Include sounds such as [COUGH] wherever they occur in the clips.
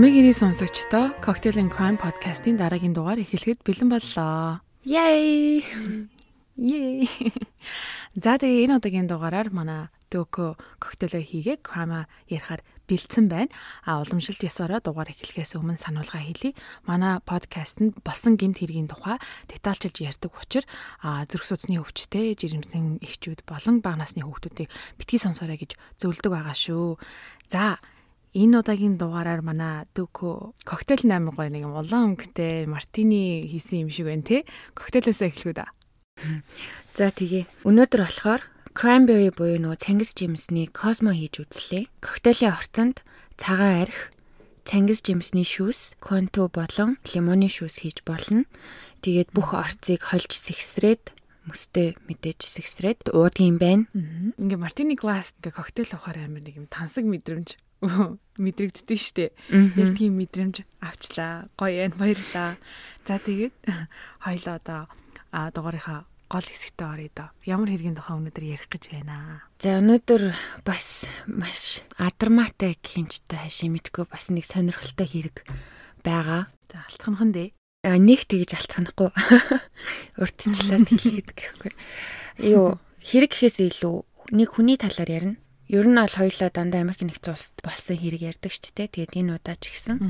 Амиг ирийн сонсогчдоо Cocktail and Crime podcast-ийн дараагийн дугаар эхлэхэд бэлэн боллоо. Yay! Yay! [LAUGHS] За тэгээ энэ удаагийн дугаараар манай Дөкө коктейлөө хийгээ крама ярихаар бэлдсэн байна. А уламжлалт ёсороо дугаар эхлэхээс өмнө сануулга хэлье. Манай подкастт болсон гэмт хэргийн тухай детальчилж ярьдаг учраас зүрх судасны өвчтэй, жирэмсэн эхчүүд болон бага насны хүүхдүүдийг битгий сонсоорой гэж зөвлөдөг байгаа шүү. За Энэ удаагийн дугаараар манай Дөкө коктейл 8 гоё нэг улаан өнгөтэй мартини хийсэн юм шиг байна те. Коктейлээс эхлэхүү да. [LAUGHS] За тэгээ. Өнөөдөр болохоор cranberry буюу нөгөө Цангис жимсний космо хийж үзлээ. Коктейлийн орцонд цагаан арх, Цангис жимсний шүүс, конто болон лимоны шүүс хийж болно. Тэгээд бүх орцыг хольж сэгсрээд мөстэй мэдээж сэгсрээд уудгийн байна. Ингээ мартини глас ингээ коктейл ухаар амар нэг юм тансаг мэдрэмж [LAUGHS] мэдрэгддэг штэ. Яг тийм мэдрэмж авчлаа. Гоё энэ баярлаа. За тэгээд [LAUGHS] хоёлоо одоо дугаарынхаа гол хэсэгтээ оръё доо. Ямар хэргийн тухай өнөөдөр ярих гэж байна. За өнөөдөр бас маш адармаатай гинжтэй хаши мэдгүй бас нэг сонирхолтой хэрэг байгаа. За алтханхан дээ. Нэг тэгж алтханахгүй. [LAUGHS] Урдчлаад хэлэхэд гэхгүй. Юу хэрэг гэхээс илүү нэг хүний талаар ярина Ер нь бол хоёулаа дандаа Америк нэгдсэн улсад болсон хэрэг ярьдаг шүү дээ. Тэгээд энэ удаа ч гэсэн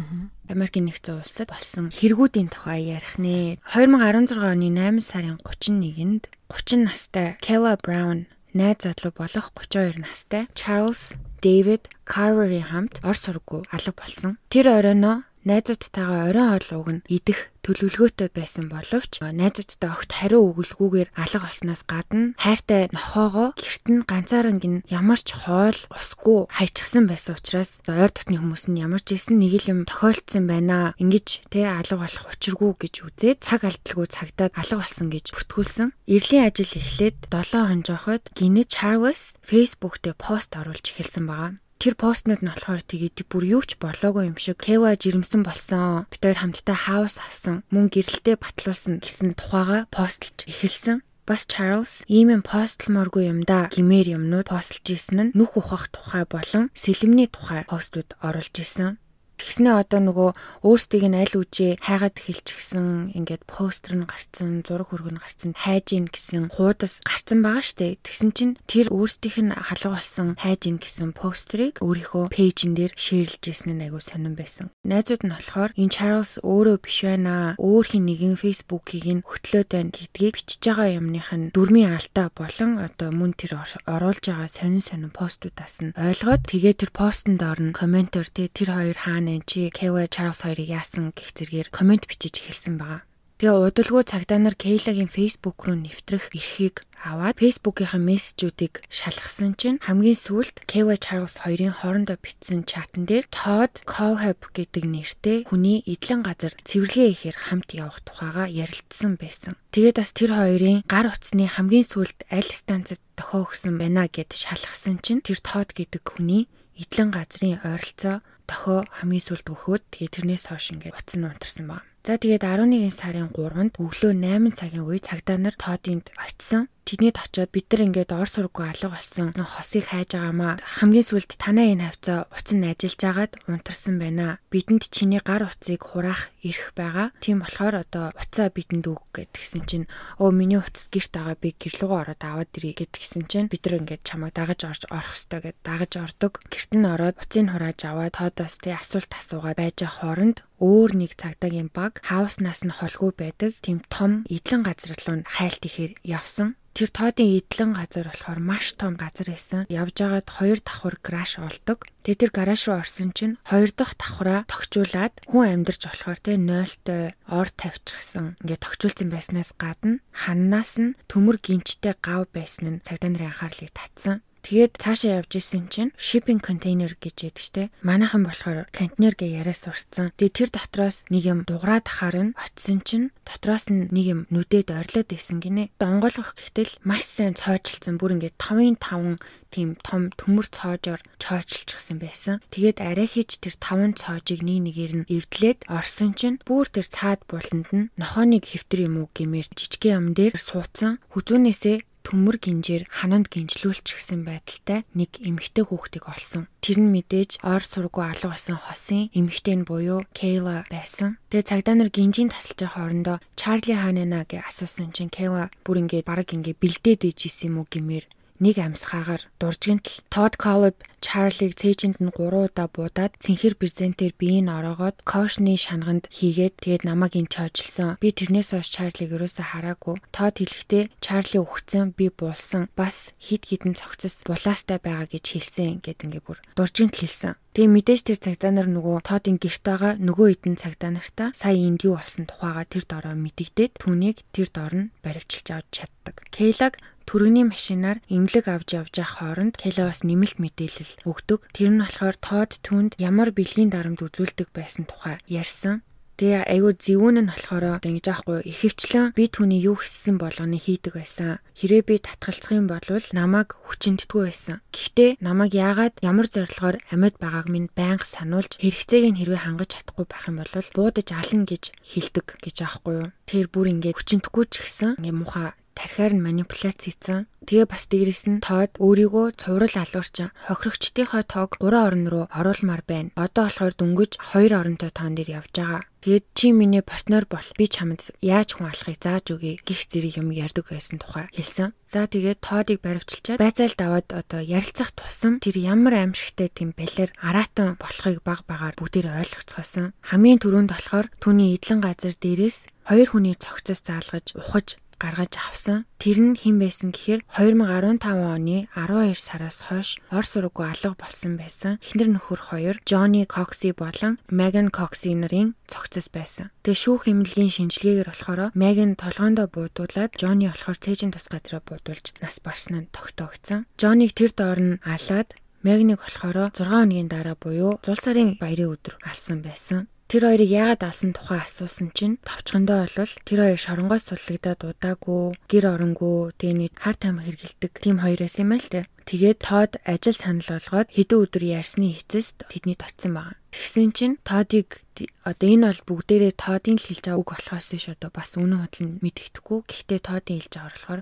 Америк нэгдсэн улсад болсон хэрэгүүдийн тухай ярих нэ. 2016 оны 8 сарын 31-нд 30 настай Kayla Brown найз залуу болох 32 настай Charles David Carver-ийн хамт ор сургуу алга болсон. Тэр оройноо найзуудтайгаа оройн хоол ууг нь идэх төлөвлөгөөтэй байсан боловч найзуудтай огт хариу өгөлгүйгээр алга болсноос гадна хайртай нохоогоо гэрт нь ганцаараа гин ямар ч хоол усгүй хайчихсан байсан учраас ойр дотны хүмүүс нь ямар ч исэн нэг л юм тохиолдсон байна ингэж тэ алга болох учиргүй гэж үзээд цаг алдалгүй цагдаад алга болсон гэж бүртгүүлсэн. Эрлийн ажил эхлээд 7 хон жоход гинэ Чарльз Facebook дээр пост оруулж эхэлсэн байгаа. Тэр постнууд нь болохоор тэгээд бүр юу ч болоогүй юм шиг Кева жирэмсэн болсон. Бид хоёр хамтдаа хаус авсан. Мөн гэрэлтэй батлуулсан гэсэн тухайга постлж эхэлсэн. Бас Чарльз ийм юм постлморгүй юм да гимээр юмнууд постлж исэн нь нүх ухах тухай болон сэлэмний тухай постууд оруулж исэн. Тэгснээ одоо нөгөө өөрсдийг нь аль үжээ хайгаад эхэлчихсэн ингээд постэр нь гарцсан, зураг хөргөн гарцсан, хайж ийн гэсэн хуудас гарцсан байгаа штэ. Тэгсэн чинь тэр өөрсдийнх нь халга болсон хайж ийн гэсэн постерыг өөрийнхөө пэйжин дээр шеэрлж ирсэн нь айгу сонирн байсан. Найзууд нь болохоор энэ Чарльз өөрөө биш байна. Өөр хин нэгэн фейсбુકийг нь хөтлөөд байна гэдгийг бичиж байгаа юмных нь дөрмийн алдаа болон одоо мөн тэр оруулж байгаа сонин сонин постуудаас нь ойлгоод тэгээ тэр постонд орно комментор тэр хоёр хаана байна чи Кейла Чарльз хоёрыг яасан гэх зэргээр комент бичиж эхэлсэн байгаа. Тэгээ удалгүй цагдаа нар Кейлагийн Facebook руу нэвтрэх эрхийг аваад Facebook-ийн мессежүүдийг шалгасан чинь хамгийн сүүлд Кейла Чарльз хоёрын хоорондоо бичсэн чатан дээр Todd Colhub гэдэг нэртэй хүний эдлэн газар цэвэрлэгээ ихээр хамт явах тухайга ярилцсан байсан. Тэгээд бас тэр хоёрын гар утасны хамгийн сүүлд аль станцад дохио өгсөн байна гэд шалгасан чинь тэр Todd гэдэг хүний эдлэн газрын ойролцоо дохио хамгийн сүлд өгөхөд тэгээ тэрнээс хойш ингээд утас нь унтарсан байна. За тэгээд 11 сарын 3-нд өглөө 8 цагийн үе цагдаа нар Тоодинд очисон. Тэднийд очиод бид нар ингээд ор сургуу алга болсон хосыг хайж байгаамаа. Хамгийн сүлд танаа энэ хавцаа утас нь ажиллаж агаад унтарсан байна. Бидэнд чиний гар утсыг хураах эрх байгаа. Тийм болохоор одоо уцаа бидэнд өг гэдгсэн чинь өө миний утас гэрт байгаа би гэрлүүгөө ороод аваад ирье гэдгсэн чинь бид нар ингээд чамайг дагаж орж орох ёстой гэд дагаж ордог. Гэрт нь ороод уцыг хурааж аваад тоодоос тэ асуулт асуугаад байж хооронд өөр нэг цагдаагийн баг хауснаас нь холгүй байдаг тийм том эдлэн газар руу хайлт ихээр явсан. Тэр тоодын эдлэн газар болохоор маш том газар байсан. Явж байгаад хоёр давхар краш олдог. Тэгээ тэр гараж руу орсон чинь хоёр дахь давхраа тогчуулаад хүн амьдарч болохоор те 0-той ор тавьчихсан. Ингээд тогчуулсан байснаас гадна ханнаас нь төмөр гинчтэй гав байсан нь цагдаа нарын анхаарлыг татсан. Тэгээд цаашаа явж исэн чинь shipping container гэж яддаг штэ. Манайхан болохоор контейнер гэ яриа сурцсан. Тэгээд тэр дотроос нэг юм дуграад харна очисон чинь дотроос нь нэг юм нүдэд ойрлоод исэн гинэ. Донгойлгох гэтэл маш сайн цоожилцсан. Бүр ингээд 5-5 тийм том төмөр цоожоор чойчилчихсан байсан. Тэгээд арай хийж тэр 5 цоожийг нэг нэгээр нь эвдлээд орсон чинь бүр тэр цаад буланд нь нохооныг хэвтэр юм уу гэмээр жижигхэн юм дээр суудсан. Хүзүүнээсээ төмөр гинжээр хананд гинжлүүлчихсэн байдалтай нэг эмэгтэй хүүхдийг олсон. Тэр нь мэдээж ор сургуу алга болсон хосын эмэгтэй нь буюу Кейла байсан. Тэгээ цагдаа нар гинжийн тасалж хоорондоо Чарли хаанаа гэж асуусан чинь Кейла бүр ингээд баг ингээд бэлдээд ижсэн юм уу гэмээр нэг амьсгаагаар дуржигнтал Тод Колб Чарлиг цээжинд нь 3 удаа буудаад цэнхэр презентер биеийг ороогоод Кошны шанганд хийгээд тэгээд намайг ин чойжилсан. Би тэрнээс хойш Чарлиг ерөөсө хараагүй. Тод хэлэхдээ Чарли өгцөн би буулсан. Бас хид хідэн цогцос булаастай байгаа гэж хэлсэн гэд ингээ бүр дуржигнтал хэлсэн. Тэгээ мэдээж тэр цагдаа нар нөгөө Тодын гэрт байгаа нөгөө эдэн цагдаа нартаа сая энд юу болсон тухайга тэр дороо мэдэгдээд түүнийг тэр дор нь баривчилж авч чаддаг. Кейлаг түргэний машинаар эмнэлэг авч явж байх хооронд Келовас нэмэлт мэдээлэл өгдөг. Тэр нь болохоор Тод түнд ямар бэлгийн дарамт үзүүлдэг байсан тухай ярьсан. Тэгээ айгүй зөвүүн нь болохоор ингэж аахгүй ихэвчлэн би түүний юу хийсэн болгоны хийдэг байсан. Хэрэг би татгалзах юм бол намайг хүчинтдэггүй байсан. Гэхдээ намайг яагаад ямар зорилгоор амьд байгааг минь байнга сануулж хэрэгцээг нь хэрвээ хангаж чадахгүй байх юм бол буудаж ална гэж хэлдэг гэж аахгүй юу. Тэр бүр ингээд хүчинтдэггүй ч гэсэн ингээ муха тархиар нь манипуляц хийсэн. Тэгээ бас дээрэс нь тоод өөрийгөө цуврал алуурчин хохирогчдийнхоо тоог 3 орн руу оруулмаар байна. Одоо болохоор дөнгөж 2 оронтой тоон дээр явж байгаа. Тэгээд чи миний партнер бол би чамд яаж хүн алахыг зааж өгье гих зэрэг юм ярьдаг байсан тухай хэлсэн. За тэгээд тоодыг баривчилчаад байцаалд аваад одоо ярилцах тусам тэр ямар аимшигтай тийм бэлэр араатан болохыг баг багаар бүгдээр ойлгоцгоосон. Хамгийн түрүүнд болохоор түүний эдлэн газар дээрээс хоёр хүний цогцос заалгаж ухаж гаргаж авсан. Тэр нь хэн байсан гэхээр 2015 оны 12 сараас хойш Орос ураггүй алга болсон байсан. Эхнэр нөхөр хоёр Johnny Coxey болон Megan Coxey нарын цогцос байсан. Тэгээ шүүх эмнэлгийн шинжилгээгээр болохоор Megan толгоондоо буудуулаад Johnny болохоор цээжин тус газараа буудуулж нас барсан нь тогтоогдсон. Johnny-г тэр доор нь алаад Мегниг болохоор 6 хоногийн дараа буюу зул сарын баярын өдөр алсан байсан. Тэр хоёрыг яагаад алсан тухай асуусан чинь товчхондоо бол тэр хоёр шоронгоос суллагдаад удаагүй, гэр оронгүй, тэгээ нэг хар тамхи хэргэлдэг тийм хоёроос юм л тэ. Тэгээд Тод ажил санал болгоод хэдэн өдөр ярьсны эцэст тэдний татсан байна. Тэгсэн чинь Тодыг одоо энэ бол бүгдээрээ Тодын л хэлж байгаа үг болохоос биш одоо бас үнэн бодол нь мэддэхгүй. Гэхдээ Тодын хэлж байгаа болохоор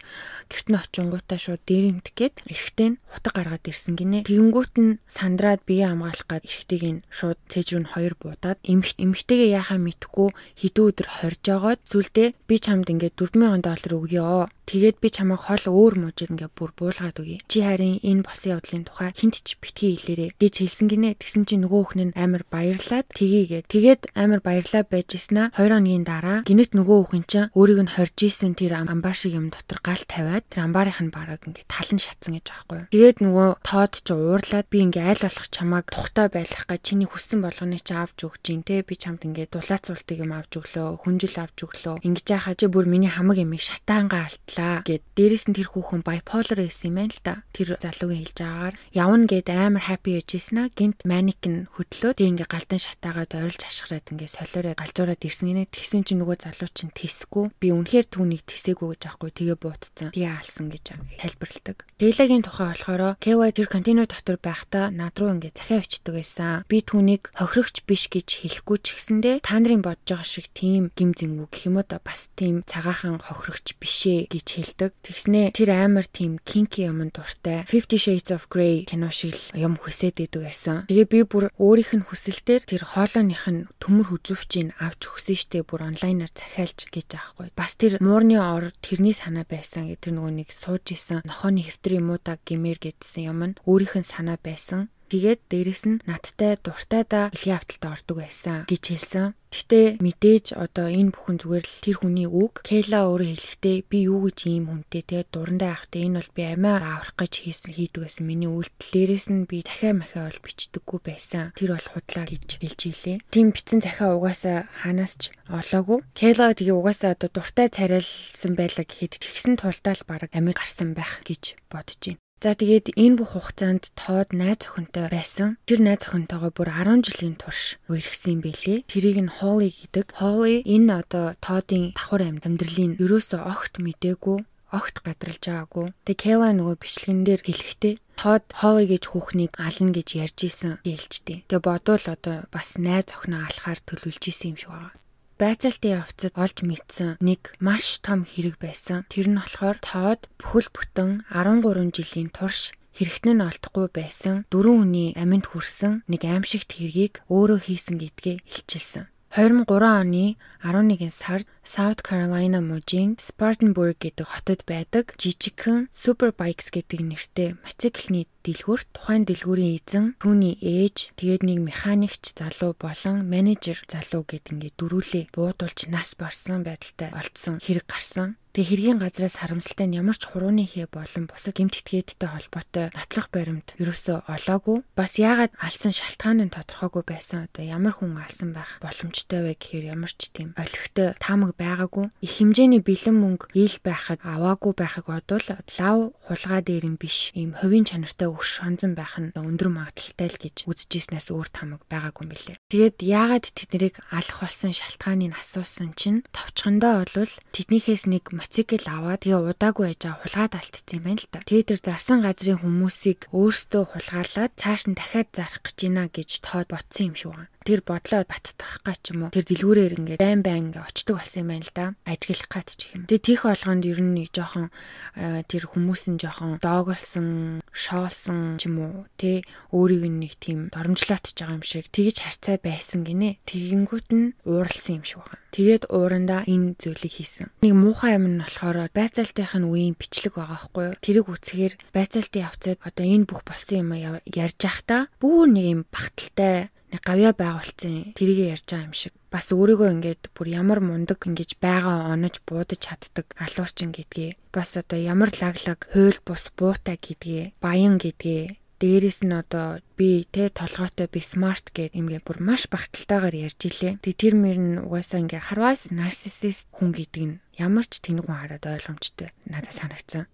гэрт нь очингуудаа шууд дээрэмдэх гээд эрэхтэй нь хутаг гаргаад ирсэн гинэ. Тэгэнгүүт нь сандраад бие хамгаалах гад эрэхтэйг нь шууд цээж рүү нь хоёр буудаад эмхт эмхтэйгээ яхаа мэдхгүй хэдэн өдөр хорж агаад сүлдээ би чамд ингээд 4000 доллар өгье. Тэгээд би чамайг хол өөр мужид ингээ бүр буулгаад өгье. Чи харин энэ болсон явдлын тухай хинт ч битгий хэлээрэ гэж хэлсэн гинэ. Тэгсэн чинь нөгөө хүн нь амар баярлаад тгийгээ. Тэгээд амар баярлаа байж ийснэ. 2 хоногийн дараа гинэт нөгөө хүн чинь өөрийг нь хорж ийсэн тэр амбар шиг юм дотор гал тавиад тэр амбарынх нь бараг ингээ талан шатсан гэж аахгүй. Тэгээд нөгөө тоод ч уурлаад би ингээ айл болох чамайг тухтай байлгах га чиний хүссэн болгоны чи авч өгч гин те би чамд ингээ дулаацуултыг юм авч өглөө хүнжил авч өглөө ингэж яхаа чи бүр миний хамаг ямиг шатаангаа алтлаа гэд дээрэс нь тэр хүүхэн bipolar байсан юм байна л да. Тэр залуугийн хэлж байгаагаар явна гэд амар happy яжсэн аа гинт маник нь хөдлөө ингээ галдан шатаагаад ойролж ашгараад ингээ солиороо галзуураад ирсэн гинэ тэгсэн чинь нөгөө залуу чинь тэсгүй би үнэхээр түүнийг тэсээгүй гэж аахгүй тэгээ буутцсан. Тэгээ алсан гэж тайлбарладаг. Тэглэгийн тухай болохоор KY тэр контейнер дотор байхдаа над руу ингээ захиа өчтдөг байсан. Би түүнийг хохирогч биш гэж хэлэхгүй ч гэсэндээ та нарын бодож байгаа шиг тийм гим зэмгүй гэх юм уу да бас тийм цагаахан хохирогч бишээ гэж хэлдэг. Тэгснээ тэр амар тийм кинки юм дуртай. Fifty Shades of Grey кино шиг юм хүсээд идэв байсан. Тэгээ би бүр өөрийнх нь хүсэлтээр тэр хоолойных нь төмөр хүзүүвчийг авч өгсөн штеп бүр онлайнаар захиалж гэж аахгүй. Бас тэр муурны ор тэрний санаа байсан гэдэг нөгөө нэг сууж исэн нохооны хэвтэр юм уу да гэмээр гэдсэн юм нь өөрийнх нь санаа байсан. Тэгээд дээрэс нь надтай дуртай да бэлгийн авталд ордог байсан гэж хэлсэн. Гэтэ мэдээж одоо энэ бүхэн зүгээр л тэр хүний үг. Кейла өөрөө хэлэхдээ би юу гэж ийм хүнтэй те дурандаа явахдаа энэ бол би амиа аврах гэж хийсэн хийдэг байсан. Миний үйлдэл дээрээс нь би захиа махиа бол бичдэггүй байсан. Тэр бол худлаа гэж хэлж илээ. Тим бичсэн захиа угаасаа ханаас ч олоогүй. Кейла тэгээ угаасаа одоо дуртай царайлсан байлаа гэхэд тэгсэн тулдаа л баг амиг гарсан байх гэж бодож байна. За тэгээд энэ бүх хугацаанд Тод найз охинтой байсан. Тэр найз охинтойгоо бүр 10 жилийн турш үерхсэн юм бэлээ. Тэрийг нь Холли гэдэг. Холли энэ одоо Тодын давхар амьдралын ерөөсөө огт мдээгүй огт гадралж байгаагүй. Тэгээ Кела нөгөө бичлэгэн дээр хэлэхдээ Тод Холли гэж хүүхнийг ална гэж ярьж исэн ээлжтэй. Тэгээ бодвол одоо бас найз охиноо алахаар төлөвлөж исэн юм шиг байна. Байцаалтын явцад олж мэдсэн нэг маш том хэрэг байсан. Тэр нь болохоор Тод бүхэл бүтэн 13 жилийн турш хэрэгтэн нь олдохгүй байсан дөрвөн хүний аминд хүрсэн нэг аимшигт хэргийг өөрөө хийсэн гэдгээ илчилсэн. 2003 оны 11 сард South Carolina мужийн Spartanburg гэдэг хотод байдаг жижигхэн Superbikes гэдэг нэртэй мотоциклны дэлгүүрт тухайн дэлгүүрийн эзэн түүний ээж тэгээд нэг механикч залуу болон менежер залуу гэдэг ингээд дөрүүлээ буудулж нас барсан байдалтай олдсон хэрэг гарсан. Тэгээ хэргийн газраас харамсалтай нь ямар ч хурууны хээ болон бусад гэмт этгээдтэй холбоотой нотлох баримт ерөөсөө олоогүй. Бас яагаад алсан шалтгаан нь тодорхойгүй байсан. Одоо ямар хүн алсан байх боломжтой вэ гэхээр ямар ч тийм олигтой таамаг байгаагүй. Их хэмжээний бэлэн мөнгө ил байхад аваагүй байхыг бодвол лав хулгай дээр нь биш ийм хувийн чанартай өш шонзон байх нь өндөр магадaltaй л гэж үзэжсэнээс өөр таамаг байгаагүй юм билээ. Тэгээд яагаад тэднийг алах болсон шалтгааныг асуусан чинь товчхондоо болвол тэднийхээс нэг мотоцикл аваад тэгээ удаагүй байж хулгаад алдсан юм байна л та. Тэгээ тэр зарсан газрын хүмүүсийг өөрсдөө хулгаалаад цааш нь дахиад зарах гэж байна гэж тоод ботсон юм шиг байна тэр бодлоо баттах га ч юм уу тэр дэлгүүрээр ингээд байн байн ингээд очдөг болсон юм байна л да ажиглах гат ч юм. Тэгээ тийх болгонд ер нь жоохон тэр хүмүүс нь жоохон доогolсон шоолсон ч юм уу тэ өөрийг нэг тийм доромжлоотж байгаа юм шиг тэгж харцаад байсан гинэ. Тэгэнгүүт нь ууралсан юм шиг байна. Тэгээд уурандаа энэ зүйлийг хийсэн. Нэг муухай юм нь болохоор байцаалтынх нь үеийн бичлэг байгаа байхгүй юу? Тэрийг үцхээр байцаалтын явцад одоо энэ бүх болсон юм ярьж байхдаа бүр нэг юм багталтай нэг гавья байгуулсан тэрийг ярьж байгаа юм шиг. Бас өөрийгөө ингээд бүр ямар мундаг ингэж байгаа онож буудаж чаддаг алуурчин гэдгээ бас одоо ямар лаглаг хуйл бус буутай гэдгээ баян гэдгээ. Дээрэс нь одоо би тэ толгойтой би смарт гэдэг юмгээ бүр маш багталтайгаар ярьж илээ. Тэг тэр мөр нь угаасаа ингээ харвас нарциссист хүн гэдэг нь ямар ч тэнэг хүн хараад ойлгомжтой. Надад санагцсан.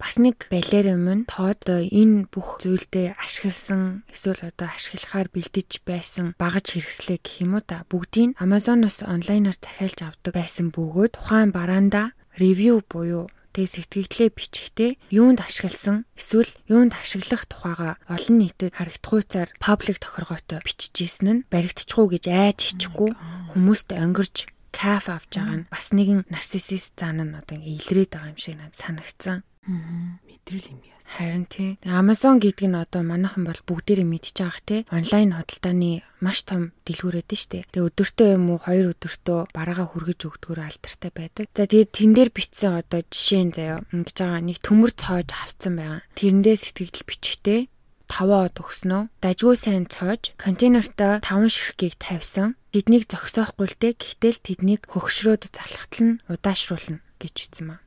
Бас нэг балер юм нь тоод энэ бүх зүйлдээ ашигласан эсвэл одоо ашиглахаар бэлдэж байсан багаж хэрэгслээ гэх юм уу та бүгдийг Amazon-оос онлайнаар захиалж авдаг байсан бөгөөд тухайн бараанда ревю буюу тэгээ сэтгэгдлээ бичихтэй юунд ашигласан эсвэл юунд ашиглах тухайга олон нийтэд харагдахуйцаар паблик тохиргоотой бичижсэн нь баригдчихгүй гэж айж хичгүй хүмүүст өнгөрж каф авч байгаа нь бас нэгэн нарциссист зан нь одоо илрээд байгаа юм шиг надад санагдсан. Мэдрэл юм яа. Харин тий. Amazon гэдэг нь одоо манайхан бол бүгдээрээ мэдчихэж байгаа те. Онлайн худалдааны маш том дэлгүүрээд нь штэ. Тэгээ өдөртөө юм уу хоёр өдөртөө бараагаа хүргэж өгдгөр алдартай байдаг. За тэгээд тэн дээр бичсэн одоо жишээ нь заяа ингэж байгаа нэг төмөр цоож авцсан байгаа. Тэрэндээ сэтгэл бичихтэй 5 од өгснөө. Дажгүй сайн цоож контейнертай 5 ширхгийг тавьсан. Тэднийг зогсоохгүй л дээ. Гэхдээ л тэднийг хөгшрөөд залхахтал нь удаашруулна гэж хэлсэн маа.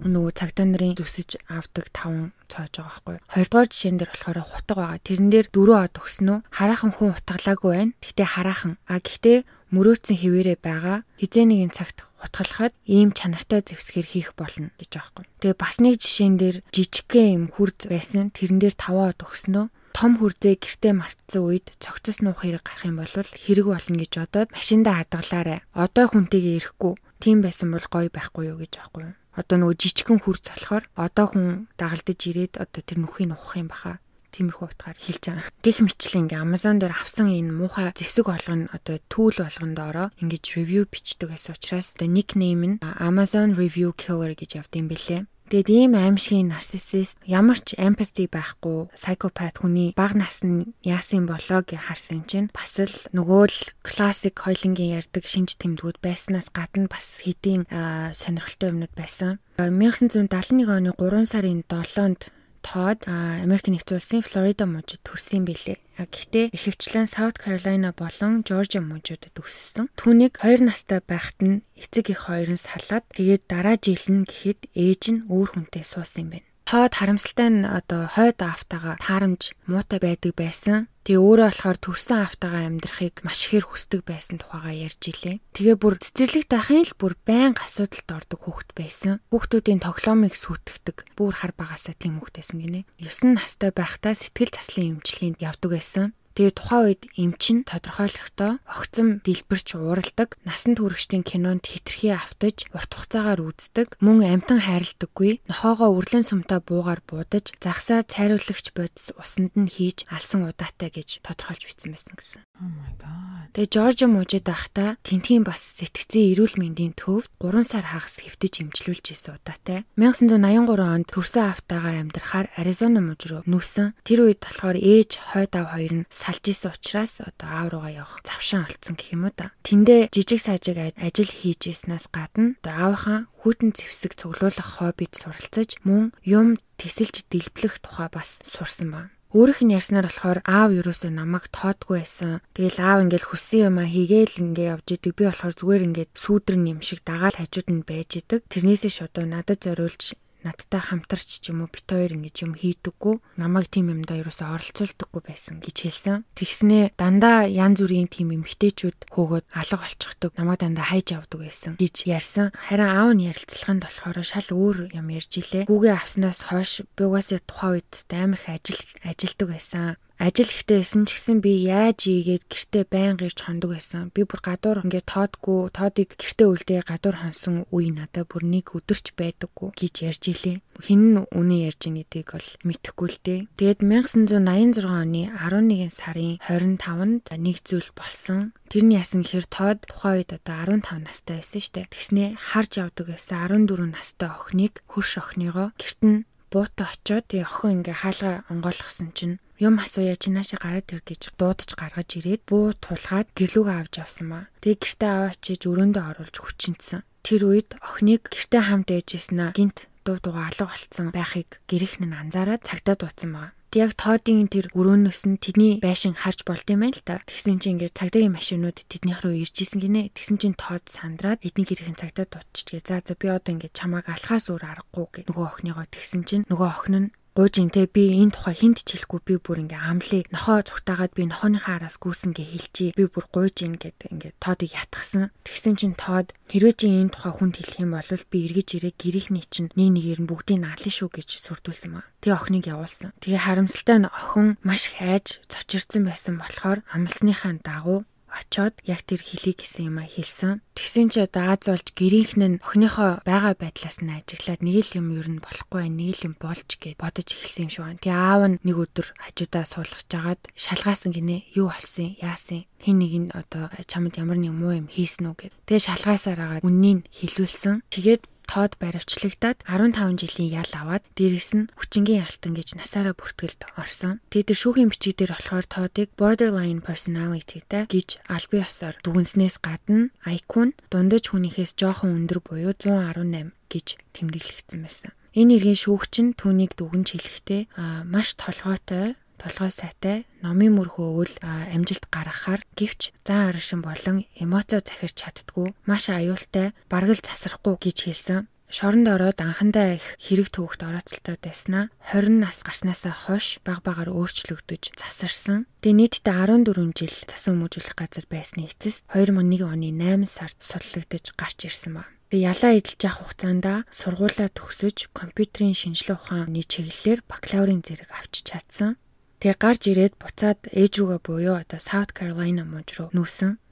Нөгөө цагдаа нарын зүсэж авдаг 5 цоож байгаа байхгүй. Хоёрдугаар жишээн дээр болохоор хутга байгаа. Тэрэн дээр дөрөв од өгснөө хараахан хүн утгалаагүй байна. Гэхдээ хараахан. А гэхдээ мөрөөцсөн хിവэрэ байгаа. Хизээ нэгэн цагт хутгалахад ийм чанартай зэвсгэр хийх болно гэж байгаа байхгүй. Тэгээ бас нэг жишээн дээр жижигхэн юм хурц байсан. Тэрэн дээр 5 од өгснөө том хүрзээ гэртээ мартсан үед цогцос нуух хэрэг гарах юм бол хэрэг болно гэж бодоод машиндаа хадгалаарэ. Одоо хүнтэйгээ ирэхгүй. Тийм байсан бол гоё байхгүй юу гэж аахгүй юу? Одоо нөгөө жижигхэн хүрц болохоор одоо хүн дагалдаж ирээд одоо тэр нүхийг нухах юм баха тиймэрхүү утгаар хэлж байгаа. Гэх мэтлэн ингээ Amazon дээр авсан энэ муухай зэвсэг болгоно одоо түүл болгондоороо ингэж ревю бичдэг гэсэн учраас одоо никнейм нь Amazon Review Killer гэж явд юм бэлээ. Тэгээд ийм аимшигын нарциссист ямар ч empathy байхгүй psychopath хүний баг насны яасан болоо гэж харсан чинь бас л нөгөө л классик хойлонгийн ярддаг шинж тэмдгүүд байснаас гадна бас хэдийн сонирхолтой юмнууд байсан. 1971 оны 3 сарын 7-нд Тод Америк нэгдсэн улсын Флорида мужид төрсэн билээ. Гэхдээ ихэвчлэн South Carolina болон Georgia мужуудад өссөн. Түүнийг 2 настай байхад нь эцэг их хоёр нь салаад тэгээд дараа жил нь гэхэд ээж нь өөр хүнтэй суусан юм байна. Тоод харамсалтай нь одоо хойд автагаа таарамж муутай байдаг байсан. Тэгээ өөрөө болохоор төрсэн автагаа амьдрахыг маш ихээр хүсдэг байсан тухайга ярьж илээ. Тэгээ бүр цэцэрлэгт байхын л бүр байнга асуудалд ордог хүүхэд байсан. Хүүхдүүдийн тоглоомыг сүйтгэдэг. Бүр хар багасаа тийм хүүхэд байсан гинэ. 9 настай байхдаа сэтгэл заслын эмчилгээнд явдаг байсан. Тэгээ тухайн үед эмчин тодорхойлохдоо огцом дэлбэрч ууралдаг, насан туршидын кинонд хитрхи автаж, урт хугацаагаар үздэг, мөн амтан хайрладаггүй, нохоогоо үрлэн сумтай буугаар буудаж, загсаа цайруулагч бодис усанд нь хийж алсан удаатай гэж тодорхойлж бичсэн байсан гэсэн. Oh my god. Тэгээ Жоржо мужид байхдаа тентгийн бас сэтгцэн эрүүл мэндийн төвд 3 сар хагас хэвтэж имжлүүлж исэн удаатай. 1983 онд төрсөн автаагаа амьдрахаар Аризона муж руу нүүсэн. Тэр үед болохоор ээж хойд ав хоёр нь салж исэн учраас одоо аав руугаа явах завшаан олцсон гэх юм уу та. Тэндээ жижиг сажиг ажил хийж ирснээс гадна одоо аавынхаа хүйтэн зэвсэг цуглуулах хоббид суралцаж мөн юм тесэлж дэлбэлэх тухай бас сурсан байна. Өөрийнх нь ярьснаар болохоор аав юусоо намайг тоодгүй байсан. Тэгэл аав ингээл хүссэн юм а хийгээл ингээ явж идэг. Би болохоор зүгээр ингээд сүүдрэн юм шиг дагаал хажууд нь байж идэг. Тэрнээсээ шодоо надад зориулж надтай хамтарч ч юм уу бит хоёр ингэж юм хийдэггүй намайг тийм юмдаа ерөөсөө оролцуулдаггүй байсан гэж хэлсэн. Тэгснээ дандаа янз бүрийн тийм эмгтээчүүд хөөгөөд алга болчихдог намайг дандаа хайж авдаг байсан гэж ярьсан. Харин аав нь ярилцлаганд болохоор шал өөр юм ярьж илээ. Хүүгээ авснаас хойш би угаасаа тухайн үед амар их ажил ажилдаг байсан ажил ихтэй байсан ч гэсэн би яаж ийгээд гэртээ байн гэрч хондог байсан. Би бүр гадуур ингээд тоодгүй, тоодыг гэртээ үлдээ гадуур хонсон үе надад бүр нэг өдөрч байдаггүй гэж ярьж илээ. Хин нь үнэ ярьж байгааг бол мэдэхгүй л дээ. Тэгээд 1986 оны 11 сарын 25-нд нэг зүйл болсон. Тэрний ясан гэхээр тоод тухайн үед одоо 15 настай байсан штэ. Тэгснээ харж явдаг байсан 14 настай охиныг хөрш охиныгоо гэрт нь буутаа очоод тэгээ охин ингээ хаалга онгойлгосон чинь юм асууя чи нааша гараад ир гэж дуудаж гаргаж ирээд буу тулгаад гэрлүүгээ авч явсан маа. Тэгээ гэртээ аваачиж өрөөндөө оруулж хүчинцсэн. Тэр үед охиныг гэртээ хамт ээжсэн гинт дуу дугаа алга болцсон байхыг гэрэх нь анзаараад цагтаа дууцсан байгаа. Тэг яг тоодын тэр өрөөнөөс нь тэдний байшин харж болд юм байна л да. Тэгсэн чинь ингээд цагдаагийн машинууд тэднийх рүү ирж исэн гинэ. Тэгсэн чинь тоод сандраад эдний гэрхийн цагдаа дутчихгээ. За за би одоо ингээд чамааг алхаас өөр аргагүй гэ. Нөгөө охиныгоо тэгсэн чинь нөгөө охин нь гуйжин те би энэ тухай хинт ч хэлэхгүй би бүр ингээ амлыг нохоо цугтаагаад би нохооныхаа араас гүйсэн гэ хэлчихье би бүр гуйжин гэдэг ингээ тоодыг ятгсан. Тэгсэн чин тоод хэрвээ чи энэ тухай хүнд хэлэх юм бол би эргэж ирээ. Гэрийнхний чинь нэг нэгээр нь бүгдийг наална шүү гэж сүрдүүлсэн маа. Тэгээ охиныг явуулсан. Тэгээ харамсалтай нь охин маш хайж цочирсан байсан болохоор амлсныхаа дагуу очоод яг тэр хэлийг гэсэн юм а хэлсэн. Тэгсэн чи одоо Аз болж гэрийнхэн нь охиныхоо байгаа байдлаас нь ажиглаад нэг л юм ер нь болохгүй байх, нэг л юм болж гэд бодож эхэлсэн юм шиг байна. Тэгээ аав нь нэг өдөр хажуудаа суулгаж жагаад шалгаасан гинэ. Юу болсон? Яасан? Хин нэг нь одоо чамд ямар нэг муу юм хийсэн үү гэд. Тэгээ шалгаасаар агаад үннийг хэлүүлсэн. Тэгээд тоод баривчлагдаад 15 жилийн ял аваад дээрэс нь хүчингийн алтан гэж насаараа бүртгэлд орсон. Тэгээд шүүхийн бичиг дээр болохоор тоодыг borderline personality-тэй гэж албан ёсоор дүгнснээс гадна IQ нь дундаж хүнийхээс жоохон өндөр буюу 118 гэж тэмдэглэгдсэн байсан. Энэ иргэн шүүгч нь түүнийг дүгнж хэлэхдээ маш толгойтой толгой сайтай номын мөрхөө өвөл амжилт гаргахаар гівч зан аршин болон эмоцоо захирч чаддгүй маш аюултай бараг л засрахгүй гэж хэлсэн. Шоронд ороод анхандаа их хэрэг төвөгт орооцолтой байснаа 20 нас гарснаасаа хойш баг багаар өөрчлөгдөж засарсан. Тэгээ нийтдээ 14 жил цасан хүмүүжүүлэх газар байсны эцэст 2001 оны 8 сард судлагдж гарч ирсэн ба. Тэгээ ялаа эдэлж явах хугацаанд сургуулаа төгсөж компьютерийн шинжилгээ ухааны чиглэлээр бакалаврын зэрэг авчиж чадсан. Тэгээ гарч ирээд буцаад ээж рүүгээ буюу одоо South Carolina мужид руу нүүсэн.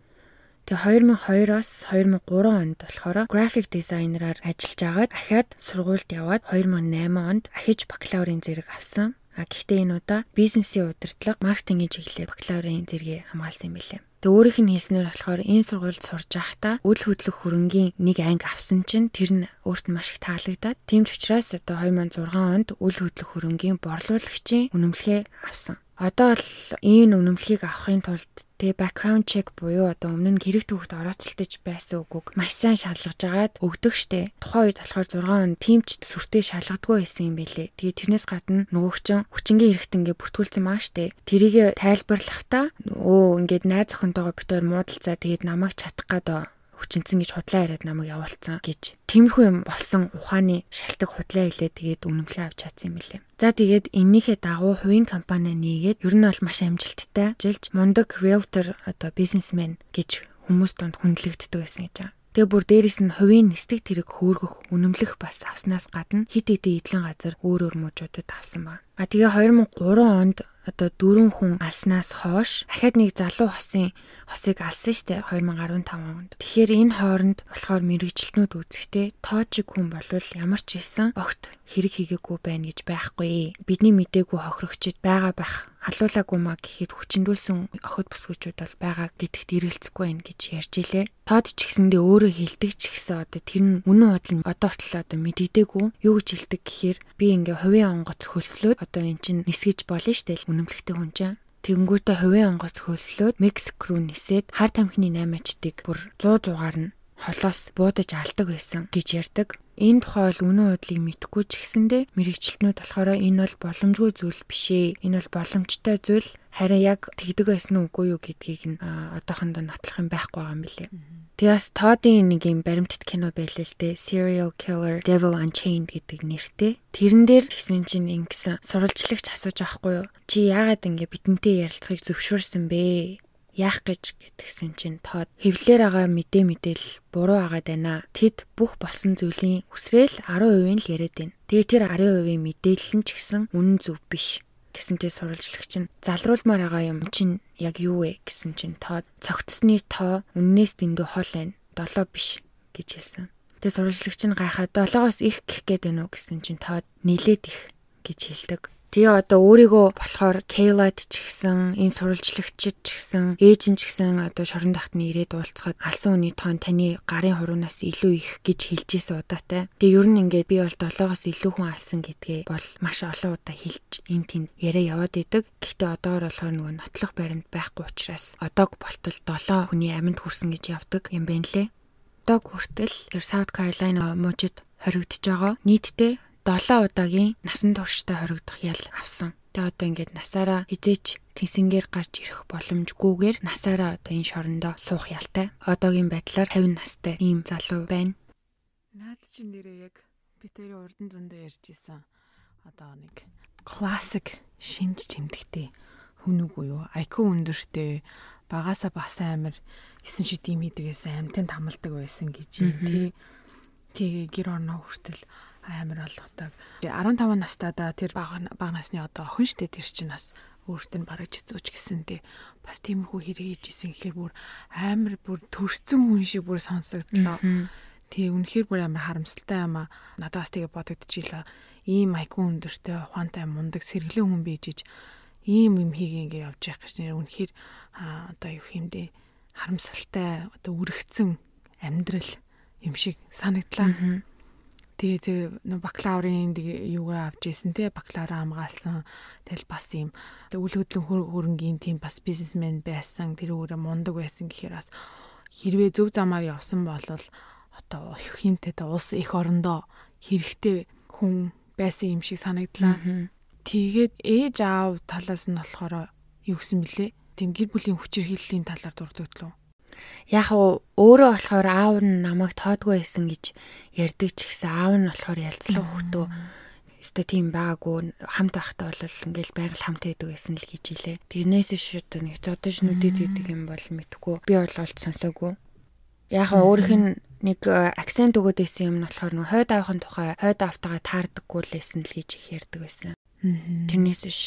Тэгээ 2002-оос 2003 онд болохоор график дизайнераар ажиллаж агаад ахаад сургуульд яваад 2008 онд ахиж бакалаврын зэрэг авсан. А гэхдээ энэ удаа бизнесийн удирдлага, маркетингийн чиглэлээр бакалаврын зэрэгээ хамгаалсан юм билээ. Тэг өөрийнх нь хэлснээр болохоор энэ сургуульд сурж байхдаа үйл хөдлөх хөрөнгийн нэг анги авсан чинь тэр нь өөрт нь маш их таалагдаад тийм ч учраас одоо 2006 онд үйл хөдлөх хөрөнгийн борлуулагчийн үнэмлэхээ авсан. Одоо л энэ үнэмлэхийг авахын тулд тэгээ background check буюу одоо өмнө нь хэрэг төвхт орооцолтож байсан үгүйг маш сайн шалгаж агаад өгдөг штэ. Тухайн үед болохоор 6 он тимч сүртэй шалгадгүй байсан юм бэлээ. Тэгээ тэрнээс гадна нөгөөч хүчингийн хэрэгт ингээ бүртгүүлсэн маа штэ. Тэрийг тайлбарлахдаа өө ингээд найз охинтойгоо битээр муудалцаа тэгээд намайг чадах гад хүчинцэн гэж худлаа яриад намайг явуулсан гэж тиймэрхүү юм болсон ухааны шалтак худлаа хэлээ тэгээд үнэмлээ авч чадсан юм билээ. За тэгээд эннийхээ дагуу хувийн компани нээгээд ер нь бол маш амжилттай жилж мундаг realtor одоо бизнесмен гэж хүмүүс донд хүндлэгддэг байсан гэж байна. Тэгээ бүр дээрэс нь хувийн нисдэг тэрэг хөөргөх, үнэмлэх бас авснаас гадна хит хитэ идэлэн газар өөр өөр мужуудад авсан байна. А тэгээ 2003 онд одоо дөрвөн хүн алснаас хойш дахиад нэг залуу хосын хосыг алсан штэ 2015 онд. Тэгэхээр энэ хооронд болохоор мэрэгчлэнүүд үзэхдээ тоочиг хүн болвол ямар ч хэлсэн огт хэрэг хийгээгүй байна гэж байхгүй. Бидний мдээгүй хохирогчд байгаа байх халуулаагүй маа гэхэд хүчндүүлсэн охид бүсгүүчүүд бол байгаа гэдэгт эргэлзэхгүй байх гэж ярьж илээ. Тод ч гэсэндээ өөрөө хилдэг ч гэсэн одоо тэр нь үнэн бодол нь одоо хүртэл одоо мэддэггүй. Юу гэж хэлдэг гэхээр би ингээ хувийн онгоц хөлслөөд одоо эн чинь нисгэж болно штэ үнэмлэхтэй хүн чинь. Тэгэнгүүтээ хувийн онгоц хөлслөөд Мексик руу нисээд хар тамхины 8-ачдыг бүр 100 зугаар нь холоос буудаж алдаг байсан гэж ярьдаг. Энэ тухай бол үнэн бодлыг мэдэхгүй ч гэсэндээ мэрэгчлэтнүүд болохоор энэ бол боломжгүй зүйл биш ээ. Энэ бол боломжтой зүйл харин яг тэгдэг байсан үгүй юу гэдгийг нь одоохондоо нотлох юм байхгүй байгаа юм билээ. Тэгээс Тодын нэг юм баримтат кино байлээ л дээ. Serial Killer Devil Unchained гэдэг нэртэй. Тэрэн дээр тэгсэн чинь ингэсэн сурвалжлагч асууж байхгүй юу? Чи яагаад ингэ бидэнтэй ярилцахыг зөвшөөрсөн бэ? Яах гэж гэтгсэн чинь тоод хевлэр байгаа мэдээ мэдээл буруу агаад байна. Тэд бүх болсон зүйлийн үсрээл 10% нь л яриад байна. Тэгээ тэр 10% мэдээлэл нь ч гэсэн үнэн зөв биш гэсэн чинь сурвалжлагч нь залруулмаар байгаа юм чинь яг юу вэ гэсэн чинь тоод цогцсны тоо үннээс дэндүү хол байна. 7 биш гэж хэлсэн. Тэгээ сурвалжлагч нь гайхаад 7-оос их гэх гээд байна уу гэсэн чинь тоод нийлээд их гэж хэлдэг. Тэгээ одоо өөрийгөө болохоор Кейлад ч гэсэн энэ сурвалжлагчид ч гэсэн нь ч гэсэн одоо шорон дахтны ирээд уулзахад алсан үний тоон таны гарын хуруунаас илүү их гэж хэлж ийсэн удаатай. Тэгээ ер нь ингээд би бол 7-оос илүү хүн алсан гэдгээ бол маш олон удаа хэлж эн тэнд яриа яваад идэг. Гэхдээ одоогор болохоор нөгөө нотлох баримт байхгүй учраас одог болтол 7 хүний амьд хүрсэн гэж явдаг юм байна лээ. Дог хүртэл тэр South Carolina мужид хоригдож байгаа. Нийтдээ 7 удаагийн насан турштай хоригдох ял авсан. Тэгээ одоо ингээд насаараа хизээч тэнсэнгээр гарч ирэх боломжгүйгээр насаараа одоо энэ шорондоо суух ялтай. Одоогийн байдлаар 50 настай ийм залуу байна. Наад чинь нэрээ яг би тэрийн урдан зөндөө ярьж исэн. Одоо нэг классик шинж тэмдэгтэй хүн үгүй юу? IQ өндөртэй багасаа бас амар 9 шидийн хийдгээс амтэн тамалдаг байсан гэж юм тий. Тэгээ гэр орноо хүртэл амар болгодог. 15 настайдаа тэр бага бага насны одоо охин штэ тэр чинь бас өөртөө нь бараж эзүүч гэсэнтэй бас тиймэрхүү хэрэг хийж исэн гэхээр бүр амар бүр төрсөн хүн шиг бүр сонсогдлоо. Тий үнэхээр бүр амар харамсалтай юм а. Надаас тэгээ бодогдчихлаа. Ийм айкун өндөртэй ухаантай мундаг сэргэлэн хүн бийжиж ийм юм хийгээ ингээ явж явах гэж нэр үнэхээр одоо юу хэмдэ харамсалтай одоо үргэцэн амьдрал юм шиг санагдлаа. Тэгээ тэр бакалаврын юугаа авч ийсэн те бакалавр хамгаалсан. Тэгэл бас юм үл хөдлөн хөрөнгийн тийм бас бизнесмен байсан. Тэр өөрөө мундаг байсан гэхээр бас хэрвээ зөв замаар явсан бол одоо хинтээ улс их орондоо хэрэгтэй хүн байсан юм шиг санагдлаа. Тэгээд ээж аав талаас нь болохоор юу гэсэн бэлээ? Тийм гэр бүлийн хүчирхийллийн талаар дурддаг лөө яг өөрөө болохоор аав нь намайг тоодгүй байсан гэж ярьдаг ч гэсэн аав нь болохоор ялцлах хөтөө өстө тийм байгаагүй хамт байхдаа бол ингээл байгаль хамт байдаг байсан л гэж хэлээ. Тэрнээс одоо нэг зодож нүдэд гэдэг юм бол мэдгүй. Би олж сонсоогүй. Яг өөрийнх нь нэг э, акцент өгöd байсан юм нь болохоор нэг хойд авахын тухай хойд автагаа таардаггүй л байсан л гэж их ярьдаг байсан. Тэрнээс биш.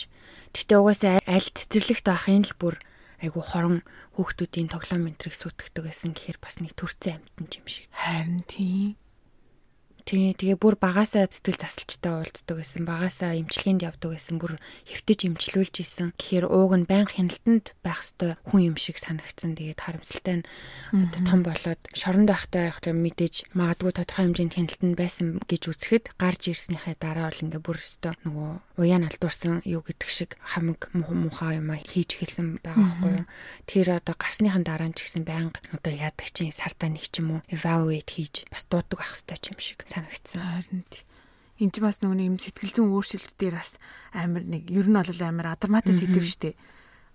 Гэтэ угаасаа аль цэцэрлэгт байхын л бүр айгу хорон хүүхдүүдийн тоглоом энтрийг сүйтгэдэг байсан гэхээр бас нэг төрцөн амтан юм шиг. Харин тийм. Тий, тэгээ бүр багасаа сэтгэл засалчтай уулздаг байсан. Багасаа эмчилгээнд явдаг байсан. Бүр хэвтэж эмчилүүлж исэн. Гэхдээ ууг нь байнга хяналтанд байх хэвээр хүн юм шиг санагдсан. Тэгээд харамсалтай нь одоо том болоод шоронд байхтай яг мэдээж магадгүй тодорхой хэмжээнд хяналтанд байсан гэж үзэхэд гарч ирснийхээ дараа бол ингээ бүр өстө нөгөө уян алдуурсан юу гэдэг шиг хамаг муухай юм хийж эхэлсэн байгаа байхгүй юу. Тэр одоо гарсныхан дараа нь ч гэсэн байнга одоо яадаг чинь сартаа нэг ч юм уу evaluate хийж бас дуудаг байх хэвээр юм шиг санагдсан. Харин энэ ч бас нөгөө юм сэтгэл зүйн өөрчлөлт дээр бас амар нэг ер нь бол амар адармаатай сэдв шүү дээ.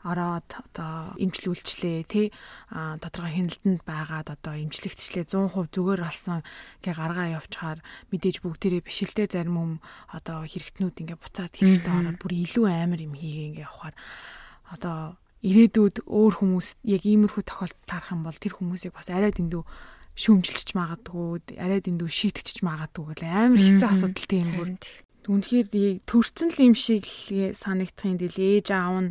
Ороод одоо имжлүүлчлээ тий. А тодорхой хяналтанд байгаад одоо имжлэгдчлээ 100% зүгээр болсон. Гэ гаргаа явчихаар мэдээж бүгдээрээ бишэлтэй зарим хүм одоо хэрэгтнүүд ингээ буцаад хэрэгтэй ороод бүр илүү амар юм хийгээ ингээ явахаар. Одоо ирээдүйд өөр хүмүүс яг иймэрхүү тохиолдолд тарах юм бол тэр хүмүүсийг бас арай дэндүү шүүмжилчих магадгүй арай дэндүү шийтгчих магадгүй гэл амар хэцүү асуудал тийм бүр. Үнэхээр төрцөн л юм шиг санагдахын дэл ээж аав нь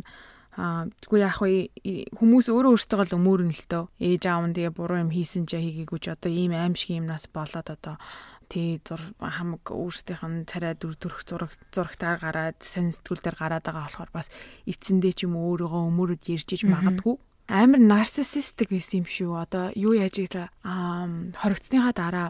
тэггүй вэ хүмүүс өөрөө өөртөө л өмөрөн л төө ээж аав нь тэгээ буруу юм хийсэн ч хийгээгүй ч одоо ийм аим шиг юмнаас болоод одоо тий хамаг өөрсдийнх нь царай дүр төрх зураг зурагтаар гараад сонь сэтгүүл дээр гараад байгаа болохоор бас эцэндээ ч юм өөрийгөө өмөрөд ярьж иж магадгүй амар нарциссистик байсан юм шүү. Одоо юу яаж ийлээ аа хоригдсныхаа дараа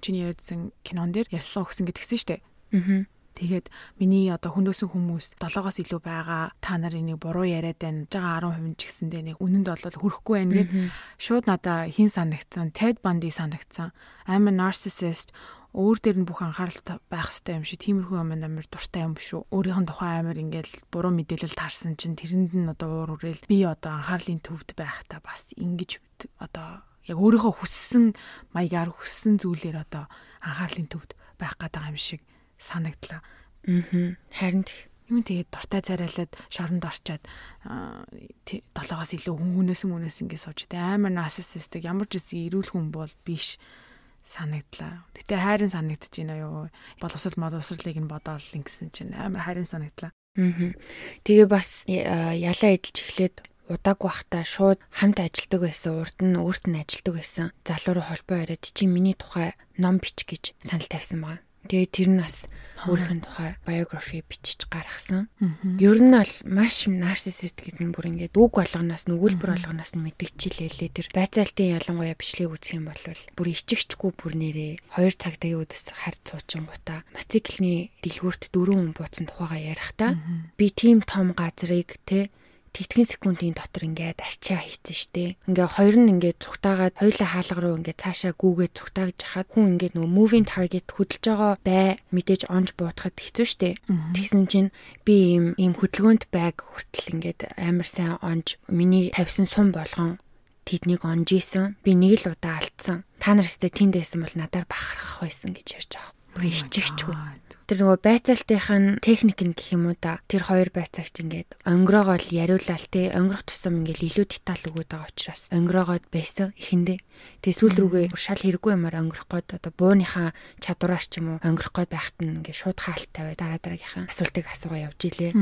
чиний ярьсан кинон дээр ярьслаа өгсөн гэдгсэн дээ. Аа Тэгээд миний одоо хүнөөсөн хүмүүс 7-оос илүү байгаа та нарын нэг буруу яриад байна. Жага 10% ч гэсэндээ нэг үнэнд бол хүрэхгүй байна гэд шууд надаа хин санагцсан. Ted Bundy санагцсан. I'm a narcissist өөр дээр нь бүх анхаарал байх хэрэгтэй юм шиг тиймэрхүү юм амар дуртай юм шүү. Өөрийнх нь тухайн амар ингээл буруу мэдээлэл таарсан чинь тэрэнд нь одоо уур урээл би одоо анхаарлын төвд байхдаа бас ингэж одоо яг өөрийнхөө хүссэн маягаар хүссэн зүйлээр одоо анхаарлын төвд байх гэдэг юм шиг санагдлаа. Аа. Харин юм тэгээд дуртай царайлаад шоронд орчоод долоогоос илүү хүмүүнээс хүмүүнээс ингэ сууж тэ амар нарциссистик ямар ч зүйл эрүүл хүн бол биш санагдлаа. Гэтэ хайрын санагдаж байна юу? Боловсрол модовсрлыг нь бодоол ингэсэн чинь амар хайрын санагдлаа. Аа. Тэгээ бас ялаа эдэлж эхлээд удаагүй бахта шууд хамт ажилдаг байсан урд нь өөрт нь ажилдаг байсан залуу руу холбоо яриад чи миний тухай ном бич гэж санал тавьсан байгаа. Тэгээ тэр нь бас өөрийнх нь тухай биографи бичиж гаргасан. Ер нь бол маш нарциссист гэдэг нь бүр ингээд үг болгоноос нүгүүлбэр болгоноос нь мэдгчилээлээ. Тэр байцаалтын ялангуяа бичлэгийг үзэх юм бол бүр ичигчгүй бүр нэрээ 2 цагтагийн үдэс хард суучингуудаа мотоциклны дэлгүүрт дөрвөн хүн бууцсан тухайгаа ярихдаа би тийм том газрыг те тэтгэн секундын дотор ингээд арчаа хийцэн штэ. Ингээ хоёр нь ингээд цухтаагаад хоёулаа хаалга руу ингээд цаашаа гүүгээд цухтааж хахад хүн ингээд нөгөө moving target хөдөлж байгаа бай мэдээж онж буутахад хэцүү штэ. Тэгсэн чинь би ийм ийм хөдөлгөөнт байг хүртэл ингээд амар сайн онж миний тавьсан сум болгон тэднийг онж исэн. Би нэг л удаа алдсан. Та нар өстө тэнд байсан бол надаар бахархах байсан гэж ярьж байгаа. Бүр иччихгүй тэр нөгөө байцаалтынх нь техник нь гэх юм уу да тэр хоёр байцаагч ингээд онгороогоо л яриулаал те. Онгорох тусам ингээд илүү деталь өгöd байгаа учраас онгороогоод байсан ихэндээ. Тэгээ сүүл рүүгээ шал хэрэггүй юмар онгорох гээд одоо бууныхаа чадвараар ч юм уу онгорох гээд байхад нь ингээд шууд хаалт тавиад дараа дараагийнхаа асуултыг асуугаа явж илээ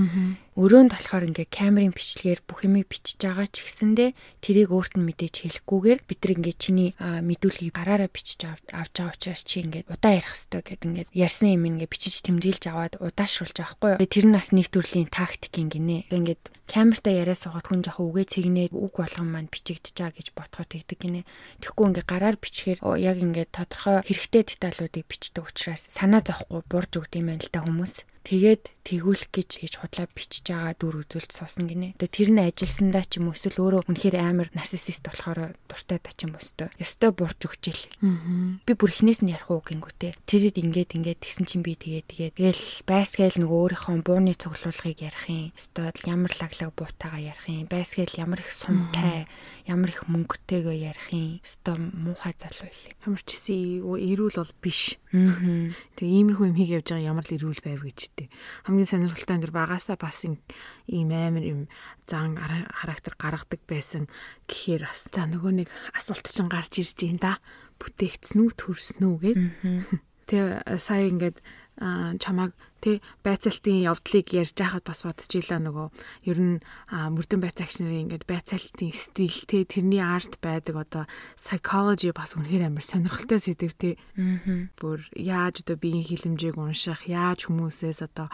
өрөөнд болохоор ингээ камерын бичлэгээр бүх юмыг бичиж байгаа ч гэсэндэ тэрийг өөрт нь мэдээж хэлэхгүйгээр бид нар ингээ чиний мэдүүлгийг гараараа бичиж авч байгаа учраас чи ингээ удаа ярих хэвээр гэдэг ингээ ярьсан юм ингээ бичиж тэмдэглэж аваад удаашруулж байгаа хгүй. Тэр нь бас нэг төрлийн тактик юм гинэ. Камертаа яриа суугаад хүн жоохон үгээ цэгнээд үг болгон маань байгаа гэж ботхоо тэгдэг гинэ. Тэгэхгүй ингээ гараар бичгээр яг ингээ тодорхой хэрэгтэй деталуудыг бичдэг учраас санаа зовхгүй бурж өгд юм байна л та хүмүүс. Тэгээд тэгүүлэх гэж хийж худлаа бичиж байгаа дүр үзүүлж суусан гинэ. Тэгээ тэр нь ажилсандаа ч юм эсвэл өөрөө үнэхээр амар нарциссист болохоор дуртай та ч юм өстой. Ёстой бурж өгч ил. Би бүр ихнээс нь ярих уу гингүүтэй. Тэрэд ингээд ингээд тэгсэн чинь би тэгээд тэгээд тэгэл байсгээл нөгөө өөрийнхөө бууны цуглуулгыг ярих юм. Өстой ямар лаглаг буутаага ярих юм. Байсгээл ямар их сумтай, ямар их мөнгөтэйгөө ярих юм. Өстой муухай залуу илээ. Ямар ч гэсэн эрүүл бол биш. Тэгээ иймэрхүү юм хийх явж байгаа ямар л эрүүл байв гэж дээ. Хамгийн сонирхолтой энэ багасаа бас ийм амар юм зан характер гаргадаг байсан гэхээр бас за нөгөө нэг асуулт чинь гарч ирж байна да. Бүтээгдсэн үү төрсөн үү гэд. Тэгээ сая ингээд чамааг тэ байцаалтын явдлыг ярьж байхад бас бодчихлаа нөгөө. Ер нь мөрдөн байцаагч нарын ингээд байцаалтын стил тэ тэрний арт байдаг одоо psychology бас үнэхээр амар сонирхолтой сэдв тэ. Бүр яаж одоо биеийн хилэмжээг унших яаж хүмүүсээс одоо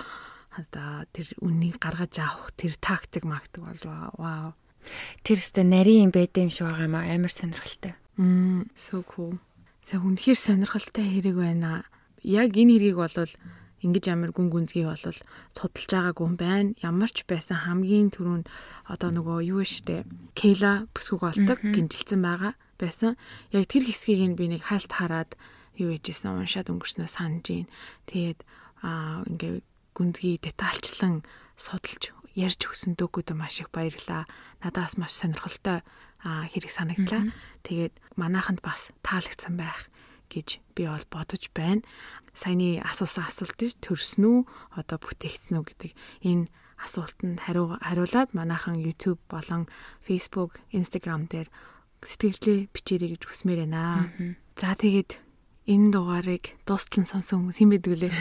одоо тэр үннийг гаргаж авах тэр тактик мактик болж байгаа вау. Тэр өстө нарийн юм байд юм шиг байгаа юм амар сонирхолтой. Мм so cool. За үнэхээр сонирхолтой хэрэг байна яг энэ хэргийг бол ингэж амар гүн гүнзгий болол судалж байгаагүй юм байна. Ямар ч байсан хамгийн түрүүнд одоо нөгөө юу штэ Кейла бүсгүйг олдог гинжилсэн байгаа байсан. Яг тэр хэсгийг нь би нэг хальт хараад юу ээжсэн уншаад өнгөрснөө санаж гин. Тэгээд аа ингээ гүнзгий детальчлан судалж ярьж өгсөн дүүгүүд маш их баярлаа. Надаас маш сонирхолтой хэрэг санагдлаа. Тэгээд манайханд бас таалагдсан байх гэж би бол бодож байна. Саяны асуусан асуулт нь төрсөн үү? Одоо бүтээгдсэн үү гэдэг энэ асуултанд хариу хариулаад манайхан YouTube болон Facebook, Instagram дээр сэтгэлдээ бичээрэй гэж хүсмээр байна. За тэгээд энэ дугаарыг дуустал сонсон хүмүүс юм байдаг лээ.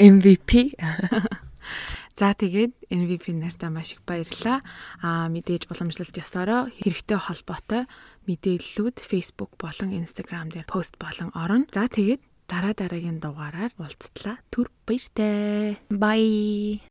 MVP [LAUGHS] За тэгээд MVP нартай маш их баярлалаа. Аа мэдээж уламжлалт ёсороо хэрэгтэй холбоотой мэдээллүүд Facebook болон Instagram дээр пост болон орно. За тэгээд дараа дараагийн дугаараар уулзтлаа. Түр баяртай. Bye.